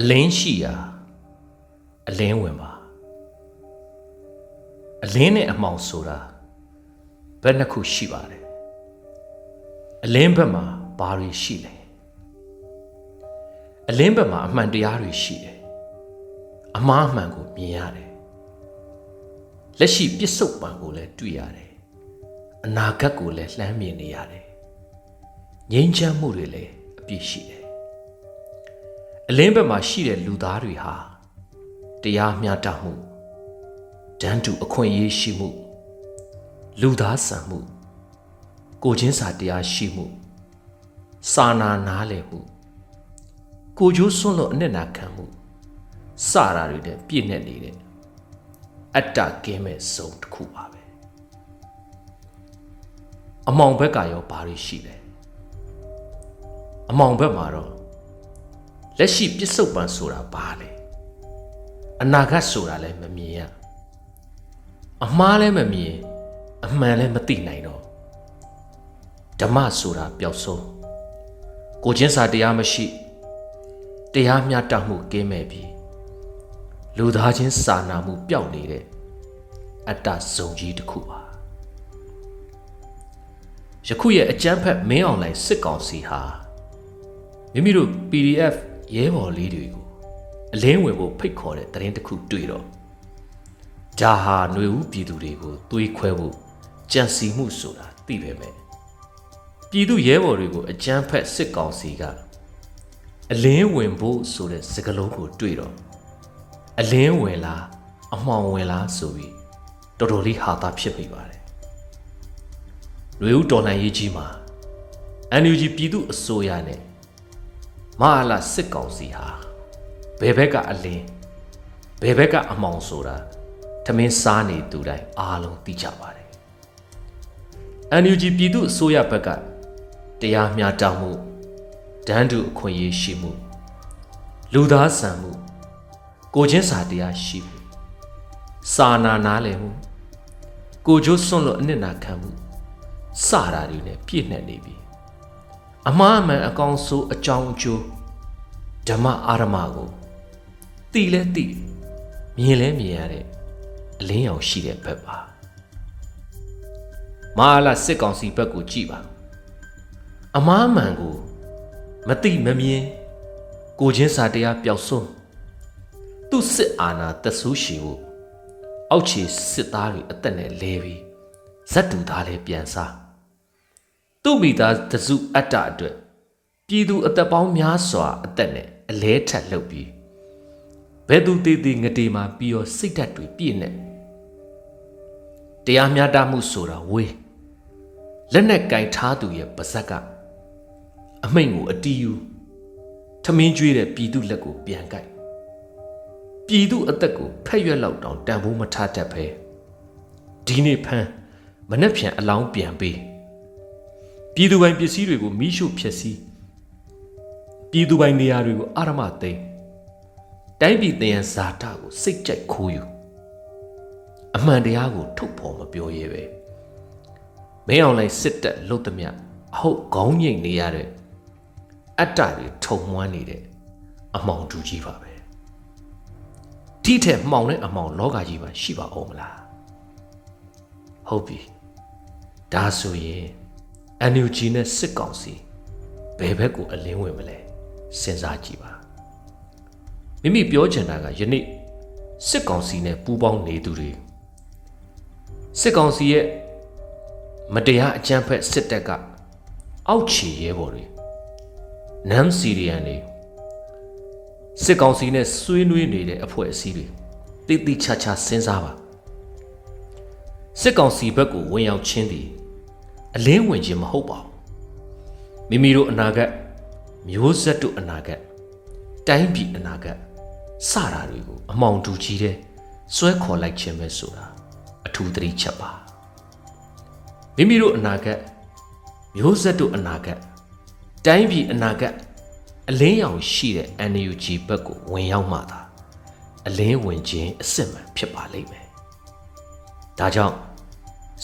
အလင်းရှိရာအလင်းဝင်ပါအလင်းနဲ့အမှောင်ဆိုတာဘယ်နှစ်ခုရှိပါတယ်အလင်းဘက်မှာဘာတွေရှိလဲအလင်းဘက်မှာအမှန်တရားတွေရှိတယ်အမှားအမှန်ကိုမြင်ရတယ်လက်ရှိပြစ္ဆုတ်ပံကိုလည်းတွေ့ရတယ်အနာဂတ်ကိုလည်းလှမ်းမြင်နေရတယ်ငြိမ်းချမ်းမှုတွေလည်းအပြည့်ရှိတယ် အလင်းဘက်မှာရှိတဲ့လူသားတွေဟာတရားမျှတမှုတန်းတူအခွင့်အရေးရှိမှုလူသားဆန်မှုကိုချင်းစာတရားရှိမှုစာနာနားလည်မှုကိုကျိုးစွန့်လို့အနစ်နာခံမှုစတာတွေနဲ့ပြည့်နေနေတဲ့အတ္တကင်းမဲ့ဇုံတစ်ခုပါပဲအမောင်ဘက်ကရောဘာတွေရှိလဲအမောင်ဘက်မှာတော့ လက်ရှိပြစ္ဆုတ်ပံဆိုတာဘာလဲအနာဂတ်ဆိုတာလည်းမမြင်ရအမှားလည်းမမြင်အမှန်လည်းမသိနိုင်တော့ဓမ္မဆိုတာပျောက်ဆုံးကိုချင်းစာတရားမရှိတရားမျှတမှုကင်းမဲ့ပြီးလူသားချင်းစာနာမှုပျောက်နေတဲ့အတ္တဇုံကြီးတစ်ခုပါယခုရဲ့အကျန်းဖက်မင်းအောင်လိုင်စစ်ကောင်စီဟာမိမိတို့ PDF ရဲဘော်လေးတွေကိုအလင်းဝင်ဖို့ဖိတ်ခေါ်တဲ့တရင်တစ်ခုတွေ့တော့ဒါဟာຫນွေဦးပြည်သူတွေကိုသွေးခွဲဖို့ကြံစီမှုဆိုတာသိပဲမဲ့ပြည်သူရဲဘော်တွေကိုအကြမ်းဖက်စစ်ကောင်စီကအလင်းဝင်ဖို့ဆိုတဲ့စကားလုံးကိုတွေ့တော့အလင်းဝင်လားအမှောင်ဝင်လားဆိုပြီးတော်တော်လေးဟာတာဖြစ်မိပါတယ်။လူဦးတော်လှန်ရေးကြီးမှာ NUG ပြည်သူအစိုးရနဲ့ မဟာလာစစ်ကောင်စီဟာဘယ်ဘက်ကအလင်းဘယ်ဘက်ကအမှောင်ဆိုတာထမင်းစားနေသူတိုင်းအားလုံးသိကြပါတယ်။ NUG ပြည်သူအစိုးရဘက်ကတရားမျှတမှုဒန်းတူအခွင့်အရေးရှိမှုလူသားဆန်မှုကိုချင်းစာတရားရှိမှုစာနာနားလည်မှုကိုကျိုးစွန့်လို့အနစ်နာခံမှုစတာတွေနဲ့ပြည့်နှက်နေပြီ အမှားအမှန်အကောင်းဆိုးအကြောင်းအကျိုးဓမ္မအာရမကိုတိလဲတိမြင်လဲမြင်ရတဲ့အလင်းရောင်ရှိတဲ့ဘက်ပါမဟာလာစစ်ကောင်စီဘက်ကိုကြည့်ပါအမားမှန်ကိုမတိမမြင်ကိုချင်းစာတရားပျောက်ဆုံးသူ့စစ်အာဏာတဆူးရှိဖို့အောက်ခြေစစ်သားတွေအသက်နဲ့လဲပြီးဇက်တူသားလည်းပြန်စား သူ့မိသားတစုအတ္တအတွက်ပြည်သူအသက်ပေါင်းများစွာအသက်နဲ့အလဲထက်လှုပ်ပြီးဘယ်သူတည်တည်ငတေမှာပြီးတော့စိတ်ဓာတ်တွေပြည့်နေတရားမျှတမှုဆိုတာဝေးလက်နဲ့ကင်ထားသူရဲ့ပါဇက်ကအမိန့်ကိုအတီးယူထမင်းကျွေးတဲ့ပြည်သူလက်ကိုပြန်ကြိုက်ပြည်သူအသက်ကိုဖက်ရွက်လောက်တောင်တန်ဖိုးမထားတတ်ပဲဒီနေ့ဖမ်းမနှက်ဖြန်အလောင်းပြန်ပေး ပြည်သူပိုင်ပစ္စည်းတွေကိုမိရှုဖျက်ဆီးပြည်သူပိုင်နေရာတွေကိုအာရမသိမ်းတိုင်းပြည်တယံဇာတကိုစိတ်ကြိုက်ခိုးယူအမှန်တရားကိုထုတ်ဖော်မပြောရဲပဲမင်းအောင်လိုက်စစ်တပ်လုတ်သမျှအဟုတ်ခေါင်းငိတ်နေရတဲ့အတ္တတွေထုံမွမ်းနေတဲ့အမောင်တူကြီးပါပဲဒီထက်မှောင်တဲ့အမောင်လောကကြီးမှာရှိပါအောင်မလားဟုတ်ပြီဒါဆိုရင် NUG နဲ့စစ်ကောင်စီဘယ်ဘက်ကိုအလင်းဝင်မလဲစဉ်းစားကြည့်ပါမိမိပြောချင်တာကယနေ့စစ်ကောင်စီနဲ့ပူးပေါင်းနေသူတွေစစ်ကောင်စီရဲ့မတရားအကြမ်းဖက်စစ်တပ်ကအောက်ခြေရဲဘော်တွေနမ်စီရီယန်တွေစစ်ကောင်စီနဲ့ဆွေးနွေးနေတဲ့အဖွဲ့အစည်းတွေတိတိချာချာစဉ်းစားပါစစ်ကောင်စီဘက်ကိုဝင်ရောက်ချင်းသည် အလင်းဝင်ခြင်းမဟုတ်ပါဘူးမိမိတို့အနာဂတ်မျိုးဆက်တို့အနာဂတ်တိုင်းပြည်အနာဂတ်စတာတွေကိုအမောင်တူကြီးတဲ့စွဲခေါ်လိုက်ခြင်းပဲဆိုတာအထူးသတိချက်ပါမိမိတို့အနာဂတ်မျိုးဆက်တို့အနာဂတ်တိုင်းပြည်အနာဂတ်အလင်းရောင်ရှိတဲ့ NUG ဘက်ကိုဝင်ရောက်မှသာအလင်းဝင်ခြင်းအစစ်မှန်ဖြစ်ပါလိမ့်မယ်။ဒါကြောင့်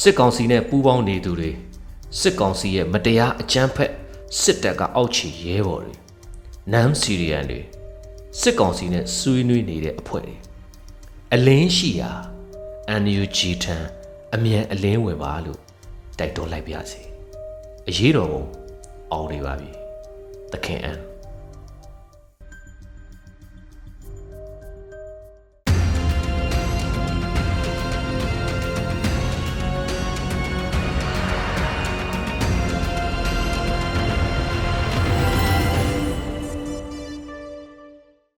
စစ်ကောင်စီနဲ့ပူးပေါင်းနေသူတွေ စစ်ကောင်စီရဲ့မတရားအကြမ်းဖက်စစ်တပ်ကအောက်ခြေရဲဘော်တွေနမ်စီရီယန်တွေစစ်ကောင်စီနဲ့ဆွေးနွေးနေတဲ့အဖွဲ့တွေအလင်းရှိရာ NUG ထံအမြန်အလင်းဝင်ပါလို့တိုက်တွန်းလိုက်ပါစေအရေးတော်ပုံအောင်နေပါပြီသခင်အန်